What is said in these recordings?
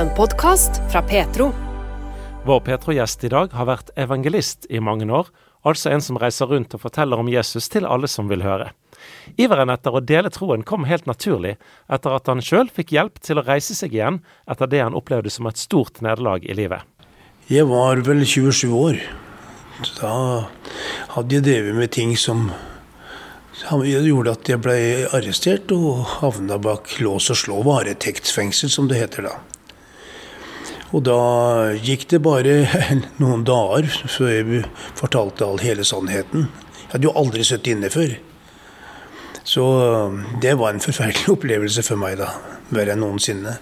En podkast fra Petro. Vår Petro-gjest i dag har vært evangelist i mange år, altså en som reiser rundt og forteller om Jesus til alle som vil høre. Iveren etter å dele troen kom helt naturlig, etter at han sjøl fikk hjelp til å reise seg igjen etter det han opplevde som et stort nederlag i livet. Jeg var vel 27 år. Da hadde jeg drevet med ting som gjorde at jeg ble arrestert og havna bak lås og slå, varetektsfengsel som det heter da. Og da gikk det bare noen dager før jeg fortalte all hele sannheten. Jeg hadde jo aldri sittet inne før. Så det var en forferdelig opplevelse for meg, da. Verre enn noensinne.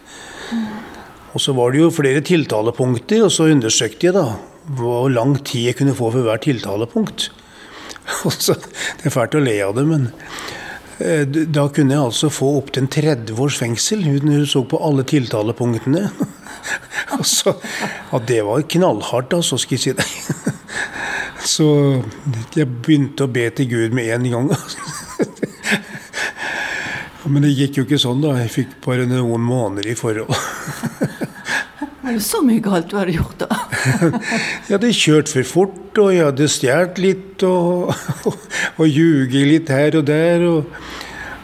Og så var det jo flere tiltalepunkter, og så undersøkte jeg da hvor lang tid jeg kunne få for hver tiltalepunkt. Og Så, det er fælt å le av det, men da kunne jeg altså få opptil 30 års fengsel Hun så på alle tiltalepunktene. altså, ja, det var knallhardt, altså, skal jeg si deg. Så jeg begynte å be til Gud med en gang. Men det gikk jo ikke sånn, da. Jeg fikk bare noen måneder i forhold. Var det så mye galt du hadde gjort, da? jeg hadde kjørt for fort, og jeg hadde stjålet litt, og, og, og ljuget litt her og der. Og,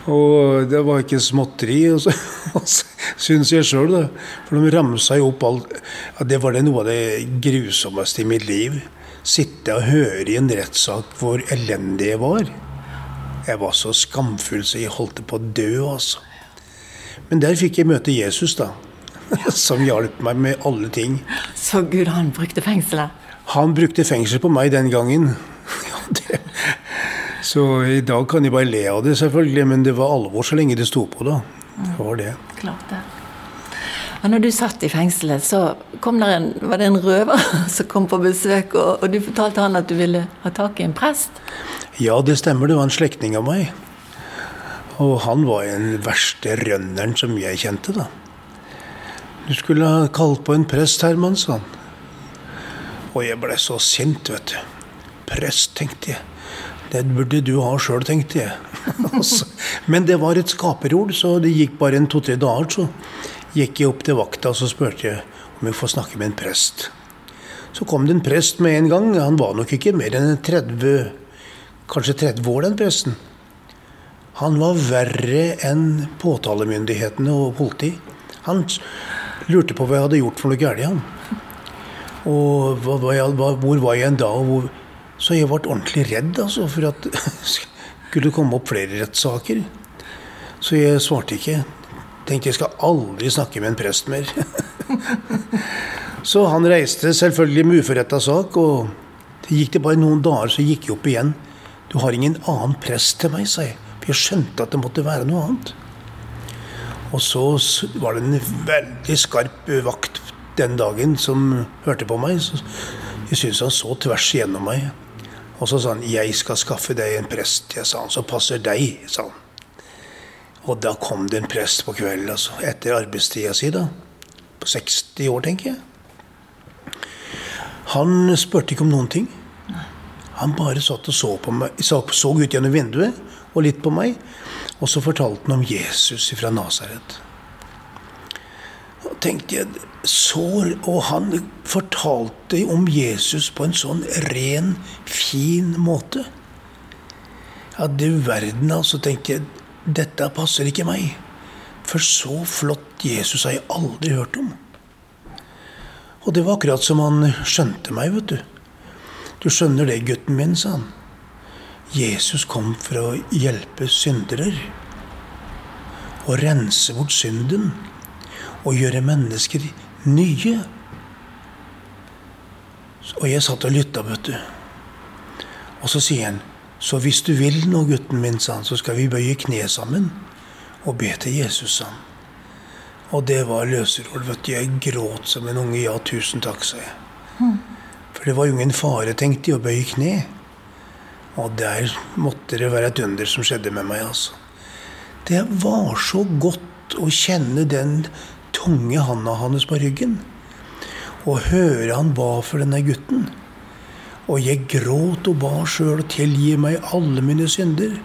og det var ikke småtteri. Og så, syns jeg sjøl, da. For de ramsa jo opp alt ja, Det var det noe av det grusomste i mitt liv. Sitte og høre i en rettssak hvor elendig jeg var. Jeg var så skamfull så jeg holdt på å dø, altså. Men der fikk jeg møte Jesus, da. som hjalp meg med alle ting. Så Gud, han brukte fengselet? Han brukte fengsel på meg den gangen. Så i dag kan jeg bare le av det, selvfølgelig, men det var alvor så lenge det sto på, da. Det var det. Klart det. Og når du satt i fengselet, så kom der en, var det en røver som kom på besøk, og, og du fortalte han at du ville ha tak i en prest? Ja, det stemmer. Det var en slektning av meg. Og han var den verste rønneren som jeg kjente, da. Du skulle ha kalt på en prest, Herman, sa han. Og jeg ble så sint, vet du. Prest, tenkte jeg. Det burde du ha sjøl, tenkte jeg. Men det var et skaperord, så det gikk bare en to-tre dager. Så gikk jeg opp til vakta og så spurte jeg om jeg får snakke med en prest. Så kom det en prest med en gang. Han var nok ikke mer enn 30, kanskje 30 år, den presten. Han var verre enn påtalemyndighetene og politi. Han lurte på hva jeg hadde gjort for noe galt. Og hva, hva, hvor var jeg en da? Hvor, så jeg ble ordentlig redd altså, for at skulle komme opp flere rettssaker. Så jeg svarte ikke. Tenkte jeg skal aldri snakke med en prest mer. så han reiste selvfølgelig med uforretta sak, og det gikk det bare noen dager, så gikk jeg opp igjen. Du har ingen annen prest til meg, sa jeg. For jeg skjønte at det måtte være noe annet. Og så var det en veldig skarp vakt den dagen som hørte på meg. Så jeg syntes han så tvers igjennom meg. Og så sa han 'Jeg skal skaffe deg en prest', jeg sa han, 'som passer deg', sa han. Og da kom det en prest på kvelden, altså, etter arbeidstida si, da. På 60 år, tenker jeg. Han spurte ikke om noen ting. Han bare satt og så på meg, så, så ut gjennom vinduet og litt på meg. Og så fortalte han om Jesus fra Nasaret. Og tenkte jeg, så, og han fortalte om Jesus på en sånn ren, fin måte. Ja, du verden, altså, tenkte jeg. Dette passer ikke meg. For så flott Jesus har jeg aldri hørt om. Og det var akkurat som han skjønte meg, vet du. Du skjønner det, gutten min, sa han. Jesus kom for å hjelpe syndere. Og rense bort synden. Og gjøre mennesker nye. Og jeg satt og lytta, vet du. Og så sier han, så hvis du vil nå, gutten min, sa han, så skal vi bøye kne sammen og be til Jesus, sa han. Og det var løserord. vet du. Jeg gråt som en unge. Ja, tusen takk, sa jeg. For det var jo ingen fare, tenkte jeg, å bøye kne. Og der måtte det være et under som skjedde med meg, altså. Det var så godt å kjenne den tunge handa hans på ryggen. Og høre han ba for denne gutten. Og jeg gråt og ba sjøl tilgi meg alle mine synder.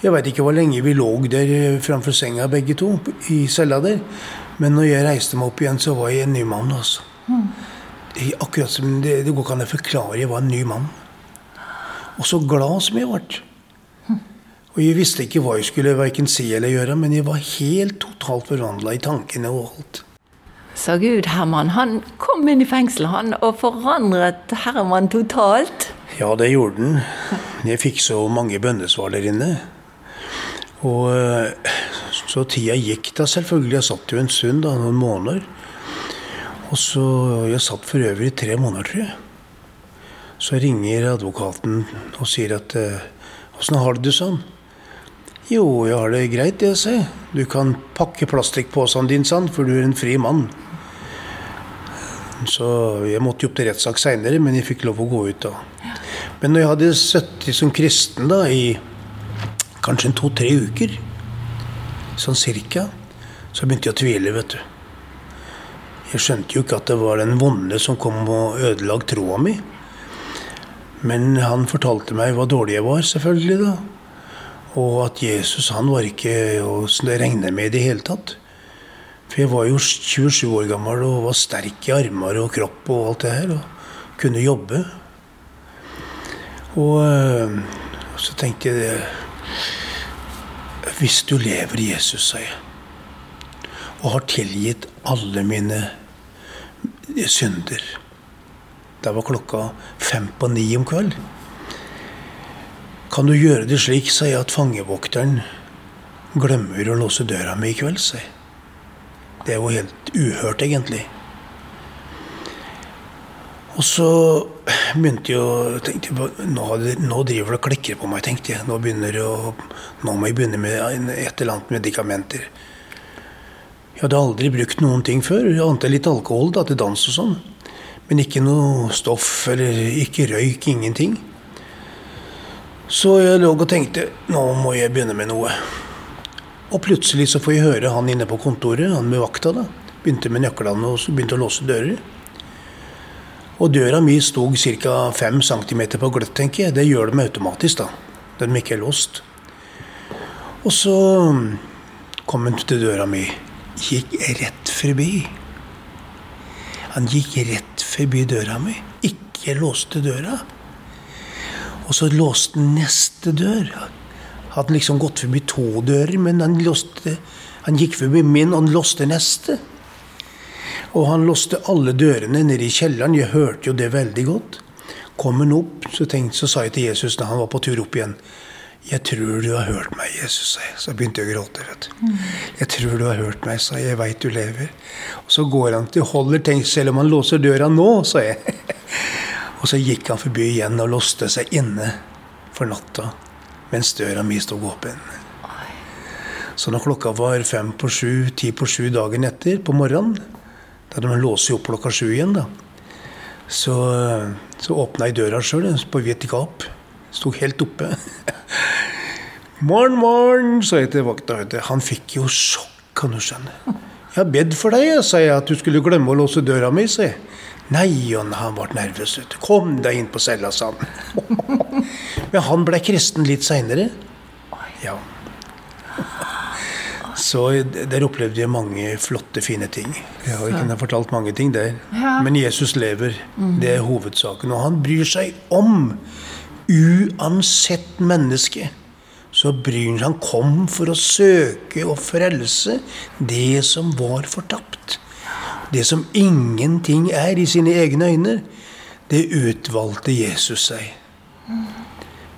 Jeg veit ikke hvor lenge vi lå der framfor senga begge to, i cella der. Men når jeg reiste meg opp igjen, så var jeg en ny mann. altså. Mm. akkurat som det, det går ikke an å forklare. Jeg var en ny mann. Og så glad som jeg ble. Og jeg visste ikke hva jeg skulle verken si eller gjøre, men jeg var helt totalt forvandla i tankene og alt. Så Gud, Herman, han kom inn i fengselet han, og forandret Herman totalt. Ja, det gjorde han. Jeg fikk så mange bønnesvar der inne. Og eh, så tida gikk da, selvfølgelig. Jeg satt jo en stund, da, noen måneder. Og så Jeg satt for øvrig tre måneder, tror jeg. Så ringer advokaten og sier at Åssen har du det sånn? Jo, jeg har det greit, jeg. Du kan pakke plastikkposen din, sann, for du er en fri mann. Så jeg måtte jo opp til rettssak seinere, men jeg fikk lov å gå ut da. Men når jeg hadde sittet som kristen da i kanskje to-tre uker, sånn cirka, så begynte jeg å tvile, vet du. Jeg skjønte jo ikke at det var den vonde som kom og ødela troa mi. Men han fortalte meg hva dårlig jeg var, selvfølgelig, da. Og at Jesus han var ikke å regne med i det hele tatt. For jeg var jo 27 år gammel og var sterk i armer og kropp og alt det her. Og kunne jobbe. Og øh, så tenkte jeg Hvis du lever Jesus, sa jeg, og har tilgitt alle mine synder Da var klokka fem på ni om kveld. Kan du gjøre det slik, sier jeg, at fangevokteren glemmer å låse døra mi i kveld, sier. Det er jo helt uhørt, egentlig. Og så begynte jeg å tenke nå, nå driver det og klikker på meg, tenkte jeg. Nå, å, nå må jeg begynne med et eller annet medikamenter. Jeg hadde aldri brukt noen ting før, annet enn litt alkohol da, til dans og sånn. Men ikke noe stoff eller ikke røyk, ingenting. Så jeg lå og tenkte nå må jeg begynne med noe. Og plutselig så får jeg høre han inne på kontoret, han med vakta, da. Begynte med nøklene og begynte å låse dører. Og døra mi sto ca. 5 cm på gløtt, tenker jeg. Det gjør de automatisk, da. Den ikke er låst. Og så kom hun til døra mi. Gikk rett forbi. Han gikk rett forbi døra mi. Ikke låste døra. Og så låste han neste dør. Hadde liksom gått forbi to dører, men han, låste, han gikk forbi min, og han låste neste. Og han låste alle dørene nede i kjelleren. Jeg hørte jo det veldig godt. Kom han opp, så, tenkte, så sa jeg til Jesus da han var på tur opp igjen Jeg tror du har hørt meg, Jesus, sa jeg. Så begynte jeg å gråte. vet du. Jeg tror du har hørt meg, sa jeg. Jeg veit du lever. Og så går han til holder, tenk, selv om han låser døra nå, sa jeg. Og så gikk han forbi igjen og låste seg inne for natta mens døra mi sto åpen. Så når klokka var fem på sju, ti på sju dagen etter, på morgenen, da de låser opp klokka sju igjen, da, så, så åpna jeg døra sjøl på vidt gap. Sto helt oppe. 'Morn, morn', sa jeg til vakta. Han fikk jo sjokk, kan du skjønne. 'Jeg har bedt for deg', sa jeg, 'at du skulle glemme å låse døra mi', sa jeg. Nei, han ble nervøs. vet du. 'Kom deg inn på cella', sa han. Men han ble kristen litt seinere. Ja. Så der opplevde jeg mange flotte, fine ting. Jeg har ikke fortalt mange ting der. Men Jesus lever. Det er hovedsaken. Og han bryr seg om. Uansett menneske. Så bryr han Han kom for å søke og frelse det som var fortapt. Det som ingenting er i sine egne øyne, det utvalgte Jesus seg.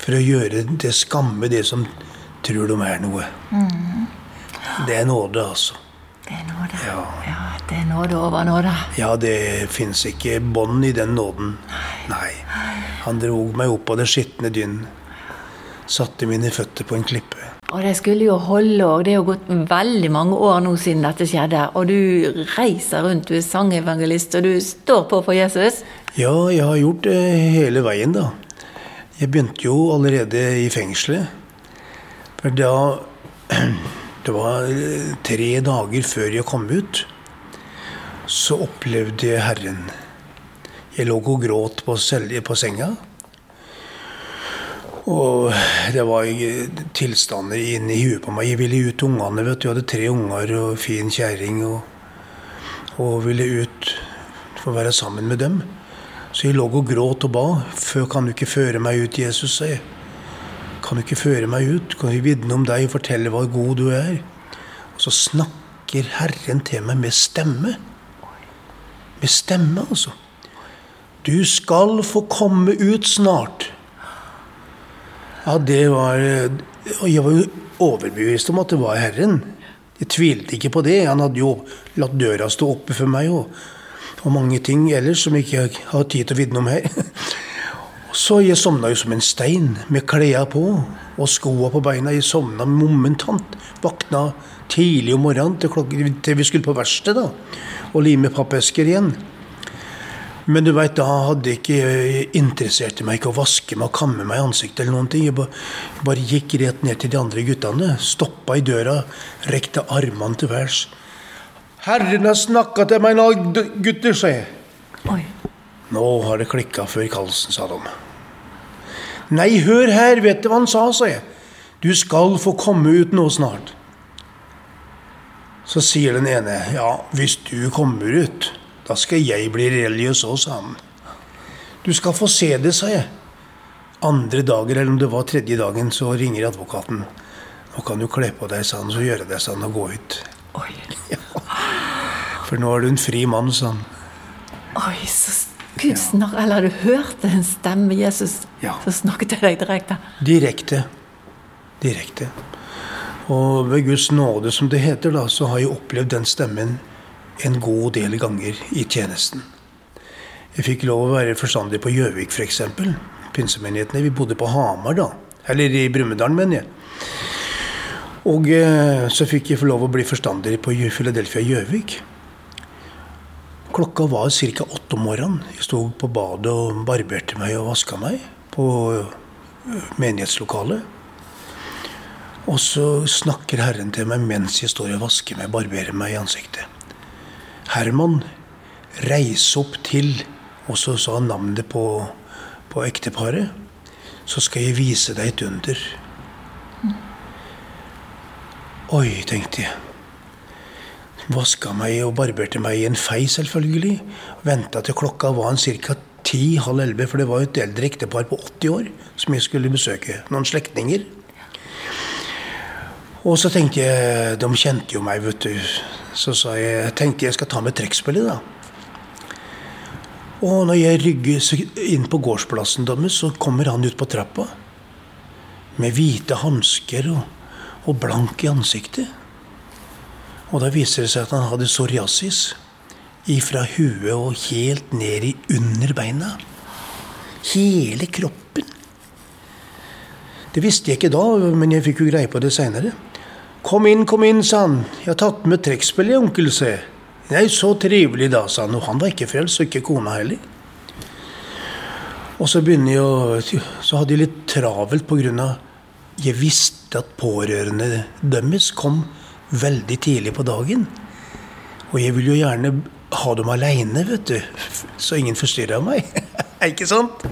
For å gjøre det skamme det som tror de er noe. Det er nåde, altså. Det er nåde. Ja. ja det er nåde over nåde. Ja, det fins ikke bånd i den nåden. Nei. Han drog meg opp av det skitne dynn. Satte mine føtter på en klippe. Og det skulle jo holde, og det er jo gått veldig mange år nå siden dette skjedde. Og du reiser rundt, du er sangevangelist, og du står på for Jesus. Ja, jeg har gjort det hele veien, da. Jeg begynte jo allerede i fengselet. For da Det var tre dager før jeg kom ut, så opplevde jeg Herren. Jeg lå og gråt på, på senga. Og det var tilstander inni huet på meg. Jeg ville ut ungene. vet du. Jeg hadde tre unger og fin kjerring. Og og ville ut for å være sammen med dem. Så jeg lå og gråt og ba. Før kan du ikke føre meg ut, Jesus, sa jeg. Kan du ikke føre meg ut? Kan vi vitne om deg og fortelle hvor god du er? Og så snakker Herren til meg med stemme. Med stemme, altså. Du skal få komme ut snart. Ja, det var Og jeg var jo overbevist om at det var Herren. Jeg tvilte ikke på det. Han hadde jo latt døra stå oppe for meg. og og mange ting ellers som jeg ikke har tid til å vitne om her. Så jeg sovna jo som en stein, med klærne på og skoa på beina. Jeg sovna momentant. Vakna tidlig om morgenen til, klokken, til vi skulle på verksted og lime pappesker igjen. Men du veit, da hadde ikke interessert meg ikke å vaske meg og kamme meg i ansiktet eller noen ting. Jeg bare, gikk rett ned til de andre guttene, stoppa i døra, rekte armene til værs. Herren har snakka til meg nå, gutter, sa jeg. Oi. Nå har det klikka før Karlsen, sa de. Nei, hør her, vet du hva han sa, sa jeg. Du skal få komme ut nå snart. Så sier den ene, ja, hvis du kommer ut, da skal jeg bli religiøs òg, sa han. Du skal få se det, sa jeg. Andre dager, eller om det var tredje dagen, så ringer advokaten. Nå kan du kle på deg, sa han, så gjøre det sånn og gå ut. Oi. For nå er du en fri mann, sa han. Oi, så Gud snak, Eller du hørte en stemme, Jesus, Ja. som snakket til deg direkte? Direkte. Direkte. Og ved Guds nåde, som det heter, da, så har jeg opplevd den stemmen en god del ganger i tjenesten. Jeg fikk lov å være forstander på Gjøvik, f.eks. Pinsemenighetene. Vi bodde på Hamar, da. Eller i Brumunddal, mener jeg. Og eh, så fikk jeg få lov å bli forstander på Philadelphia Gjøvik. Klokka var ca. åtte om morgenen. Jeg sto på badet og barberte meg og vaska meg på eh, menighetslokalet. Og så snakker Herren til meg mens jeg står og vasker meg, barberer meg i ansiktet. Herman, reis opp til Og så sa han navnet på, på ekteparet. Så skal jeg vise deg et under. Oi, tenkte jeg. Vaska meg og barberte meg i en fei, selvfølgelig. Venta til klokka var ca. ti-halv elleve, for det var et eldre ektepar på 80 år som jeg skulle besøke. Noen slektninger. Og så tenkte jeg De kjente jo meg, vet du. Så sa jeg tenkte jeg skal ta med trekkspillet, da. Og når jeg rygger inn på gårdsplassen deres, så kommer han ut på trappa. Med hvite hansker og, og blank i ansiktet. Og da viser det seg at han hadde psoriasis. Ifra huet og helt ned i under beina. Hele kroppen. Det visste jeg ikke da, men jeg fikk jo greie på det seinere. Kom inn, kom inn, sa han. Jeg har tatt med trekkspillet, onkel, se. Nei, så trivelig, da, sa han. Og han var ikke frelst, og ikke kona heller. Og så begynner jeg å Så hadde jeg litt travelt av Jeg visste at pårørende deres kom veldig tidlig på dagen. Og jeg vil jo gjerne ha dem aleine, vet du. Så ingen forstyrrer meg. ikke sant?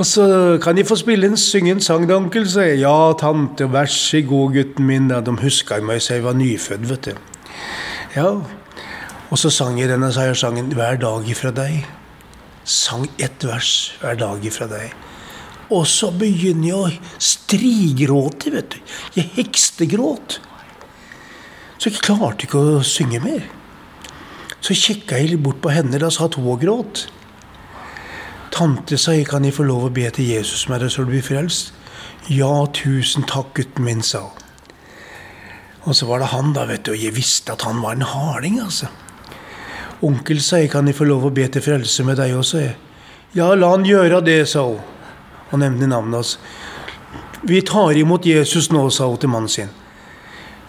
Og så kan de få spille en, synge en sang, da, onkel, sa jeg. Ja, tante, vær så god, gutten min. Da. De huska meg så jeg var nyfødt, vet du. Ja. Og så sang jeg denne sangen hver dag ifra deg. Sang ett vers hver dag ifra deg. Og så begynner jeg å strigråte, vet du. Jeg hekstegråt. Så jeg klarte ikke å synge mer. Så kikka jeg litt bort på henne, da satt hun og gråt. Tante sa jeg kan jeg få lov å be til Jesus med deg så du blir frelst. Ja, tusen takk, gutten min, sa hun. Og så var det han, da, vet du, og jeg visste at han var en harding, altså. Onkel sa jeg kan jeg få lov å be til frelse med deg også, jeg. Ja, la han gjøre det, sa hun. Og nevnte navnet hans. Vi tar imot Jesus nå, sa hun til mannen sin.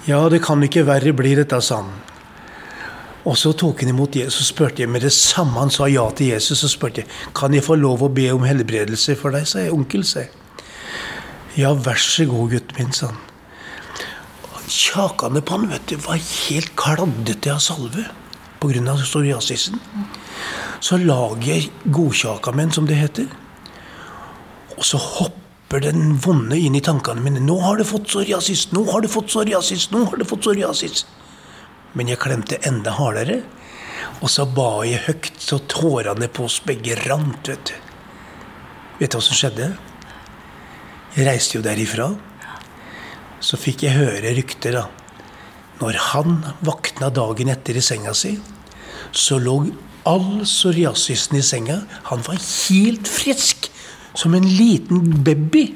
Ja, det kan ikke verre bli dette, sa han. Og så tok han imot Jesus, og spurte jeg med det samme han sa ja til Jesus, så spurte jeg kan jeg få lov å be om helbredelse for deg, sa jeg. Onkel, sa jeg. Ja, vær så god, gutten min, sa han. Kjakene på han vet du, var helt kladdete av salve pga. psoriasisen. Så lager jeg godkjakamen, som det heter. Og så hopper den vonde inn i tankene mine. Nå har du fått psoriasis, nå har du fått psoriasis, nå har du fått psoriasis. Men jeg klemte enda hardere. Og så ba jeg høyt, så tårene på oss begge rant. Vet du Vet du hva som skjedde? Jeg reiste jo derifra. Så fikk jeg høre rykter, da. Når han våkna dagen etter i senga si, så lå all psoriasisen i senga. Han var helt frisk. Som en liten baby.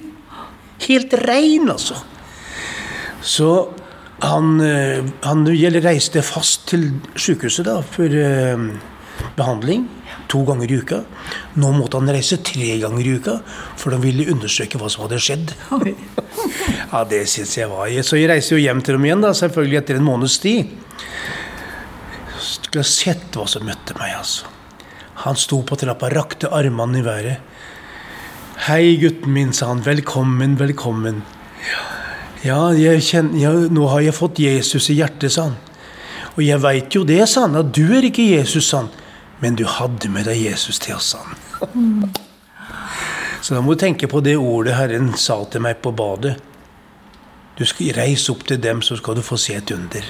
Helt rein, altså. Så han, eh, han reiste fast til sykehuset da, for eh, behandling to ganger i uka. Nå måtte han reise tre ganger i uka, for de ville undersøke hva som hadde skjedd. ja, det synes jeg var Så jeg reiste jo hjem til dem igjen, da, selvfølgelig etter en måneds tid. Skulle ha sett hva som møtte meg, altså. Han sto på trappa, rakte armene i været. Hei, gutten min, sa han. Velkommen, velkommen. Ja, kjenner, ja, nå har jeg fått Jesus i hjertet, sa han. Og jeg veit jo det, sa han, at du er ikke Jesus, sa han. Men du hadde med deg Jesus til oss, sa han. Så da må du tenke på det ordet Herren sa til meg på badet. Du skal reise opp til dem, så skal du få se et under.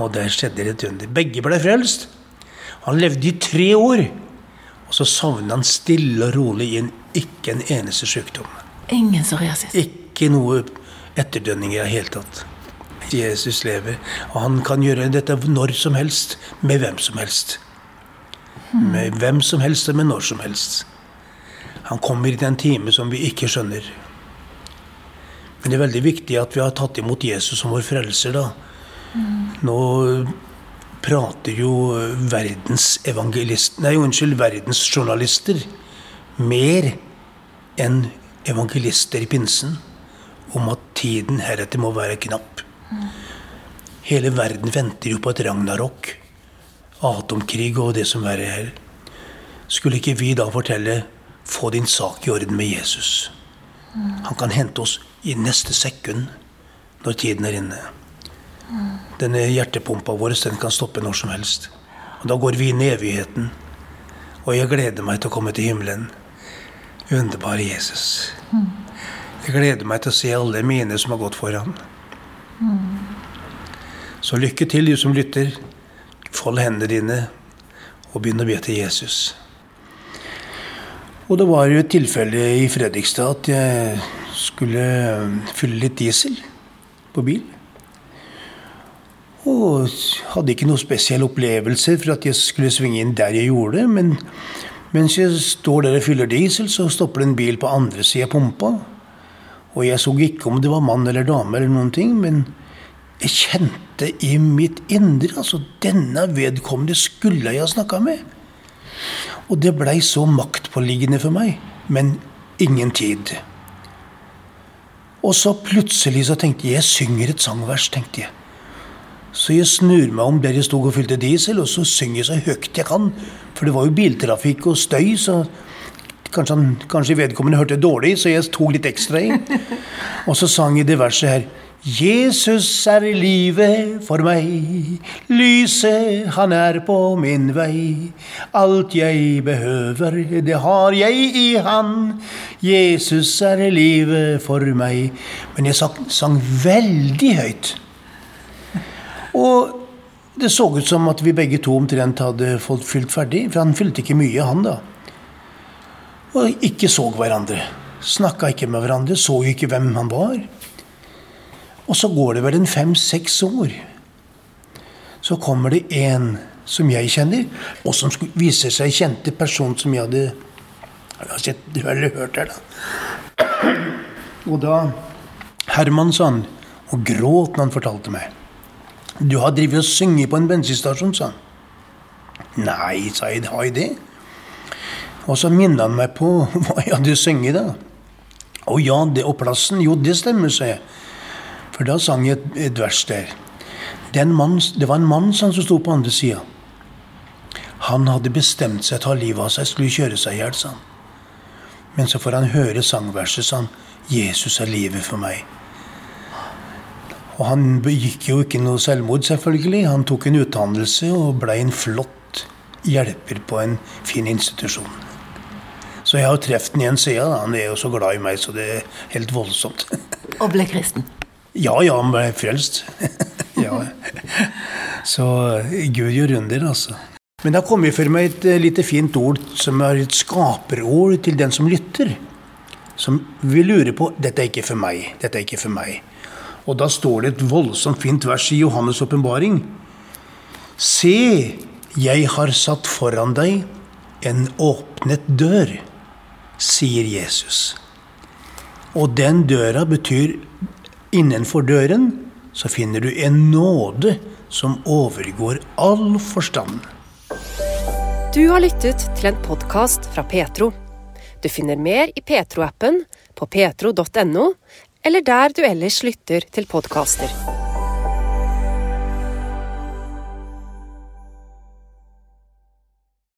Og der skjedde det et under. Begge ble frelst. Han levde i tre år. Og så sovna han stille og rolig inn. ikke en eneste sykdom. Ingen psoriasis? Ikke noe etterdønninger i det hele tatt. Jesus lever, og han kan gjøre dette når som helst, med hvem som helst. Med hvem som helst og med når som helst. Han kommer i den time som vi ikke skjønner. Men det er veldig viktig at vi har tatt imot Jesus som vår frelser, da. Nå prater jo verdens evangelist... Nei, unnskyld, verdens journalister mer enn evangelister i pinsen om at tiden heretter må være knapp. Hele verden venter jo på et ragnarok atomkrig og det som verre er. Skulle ikke vi da fortelle få din sak i orden med Jesus? Han kan hente oss i neste sekund når tiden er inne. Denne hjertepumpa vår den kan stoppe når som helst. Og Da går vi inn i evigheten. Og jeg gleder meg til å komme til himmelen. Underbare Jesus. Jeg gleder meg til å se alle mine som har gått foran. Så lykke til, du som lytter. Fold hendene dine og begynn å be til Jesus. Og det var jo et tilfelle i Fredrikstad at jeg skulle fylle litt diesel på bil. Og hadde ikke noen spesiell opplevelse for at jeg skulle svinge inn der jeg gjorde det. Men mens jeg står der og fyller diesel, så stopper det en bil på andre sida av pumpa. Og jeg så ikke om det var mann eller dame eller noen ting, men jeg kjente i mitt indre altså Denne vedkommende skulle jeg ha snakka med. Og det blei så maktpåliggende for meg. Men ingen tid. Og så plutselig så tenkte jeg jeg synger et sangvers. tenkte jeg. Så jeg snur meg om der jeg sto og fylte diesel, og så synger jeg så høyt jeg kan. For det var jo biltrafikk og støy, så kanskje, han, kanskje vedkommende hørte dårlig, så jeg tok litt ekstra i. Og så sang jeg det verset her. Jesus er livet for meg, lyset han er på min vei. Alt jeg behøver, det har jeg i Han. Jesus er livet for meg. Men jeg sang, sang veldig høyt. Og det så ut som at vi begge to omtrent hadde fått fylt ferdig, for han fylte ikke mye, han da. Og ikke så hverandre. Snakka ikke med hverandre, så ikke hvem han var. Og så går det vel en fem-seks år. Så kommer det en som jeg kjenner, og som viser seg kjente person som jeg hadde, hadde sett eller hørt her. da. Og da Herman sa han, og gråt når han fortalte meg. Du har drevet og sunget på en bensinstasjon, sa han. Nei, sa jeg, har jeg det? Og så minnet han meg på hva jeg hadde sunget da. Å ja, det, og plassen? Jo, det stemmer, sa jeg. For da sang jeg et, et vers der. Mann, det var en mann som sto på andre sida. Han hadde bestemt seg til å ta livet av seg, skulle kjøre seg i hjel, sa han. Men så får han høre sangverset, sa han. Jesus er livet for meg. Og han begikk jo ikke noe selvmord, selvfølgelig. Han tok en utdannelse og ble en flott hjelper på en fin institusjon. Så jeg har jo truffet ham igjen siden. Han er jo så glad i meg, så det er helt voldsomt. Og ble kristen? Ja, ja, han ble frelst. ja. Så Gud gjør under, altså. Men det har kommet for meg et lite fint ord som er et skaperord til den som lytter. Som vil lure på 'dette er ikke for meg', 'dette er ikke for meg'. Og da står det et voldsomt fint vers i Johannes' åpenbaring. Se, jeg har satt foran deg en åpnet dør, sier Jesus. Og den døra betyr innenfor døren så finner du en nåde som overgår all forstand. Du har lyttet til en podkast fra Petro. Du finner mer i Petro-appen, på petro.no, eller der du ellers lytter til podkaster.